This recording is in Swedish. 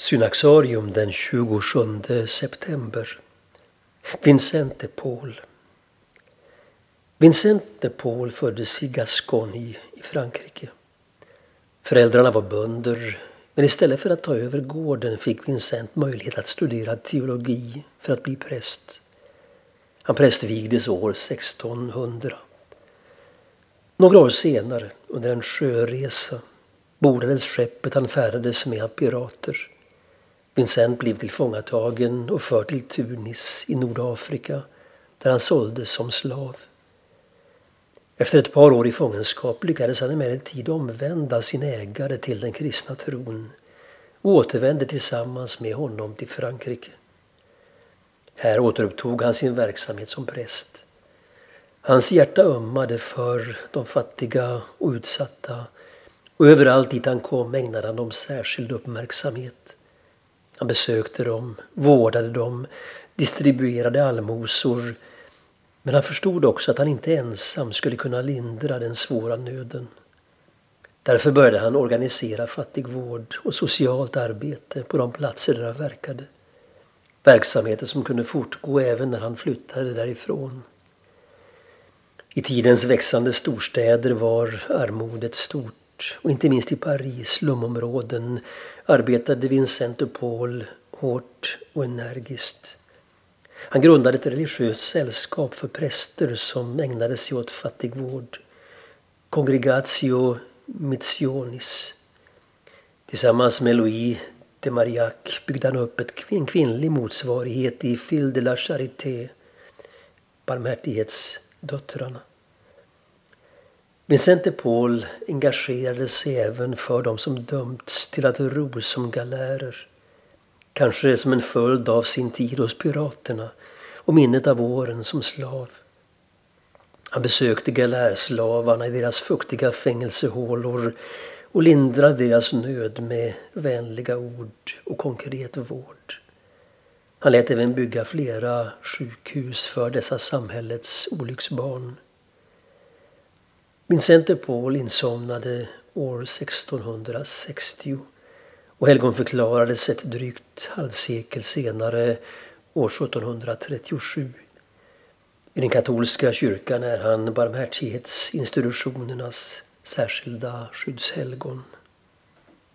Synaxarium den 27 september. Vincent de Paul. Vincent de Paul föddes i Gascogne i Frankrike. Föräldrarna var bönder men istället för att ta över gården fick Vincent möjlighet att studera teologi för att bli präst. Han prästvigdes år 1600. Några år senare, under en sjöresa, bordades skeppet han färdades med av pirater. Vincent blev tillfångatagen och förd till Tunis i Nordafrika där han såldes som slav. Efter ett par år i fångenskap lyckades han emellertid omvända sin ägare till den kristna tron och återvände tillsammans med honom till Frankrike. Här återupptog han sin verksamhet som präst. Hans hjärta ömmade för de fattiga och utsatta och överallt dit han kom ägnade han dem särskild uppmärksamhet. Han besökte dem, vårdade dem, distribuerade allmosor. Men han förstod också att han inte ensam skulle kunna lindra den svåra nöden. Därför började han organisera fattigvård och socialt arbete på de platser där han verkade. Verksamheter som kunde fortgå även när han flyttade därifrån. I tidens växande storstäder var armodet stort och inte minst i Paris slumområden arbetade Vincent de Paul hårt och energiskt. Han grundade ett religiöst sällskap för präster som ägnade sig åt fattigvård. Congregatio Missionis. Tillsammans med Louis de Marillac byggde han upp ett, en kvinnlig motsvarighet i Fille de la Charité, Barmhärtighetsdöttrarna. Vincent de Paul engagerade sig även för de som dömts till att ro som galärer. Kanske som en följd av sin tid hos piraterna och minnet av åren som slav. Han besökte galärslavarna i deras fuktiga fängelsehålor och lindrade deras nöd med vänliga ord och konkret vård. Han lät även bygga flera sjukhus för dessa samhällets olycksbarn. Vincent Paul insomnade år 1660 och helgonförklarades ett drygt halvsekel senare, år 1737. I den katolska kyrkan är han barmhärtighetsinstitutionernas särskilda skyddshelgon.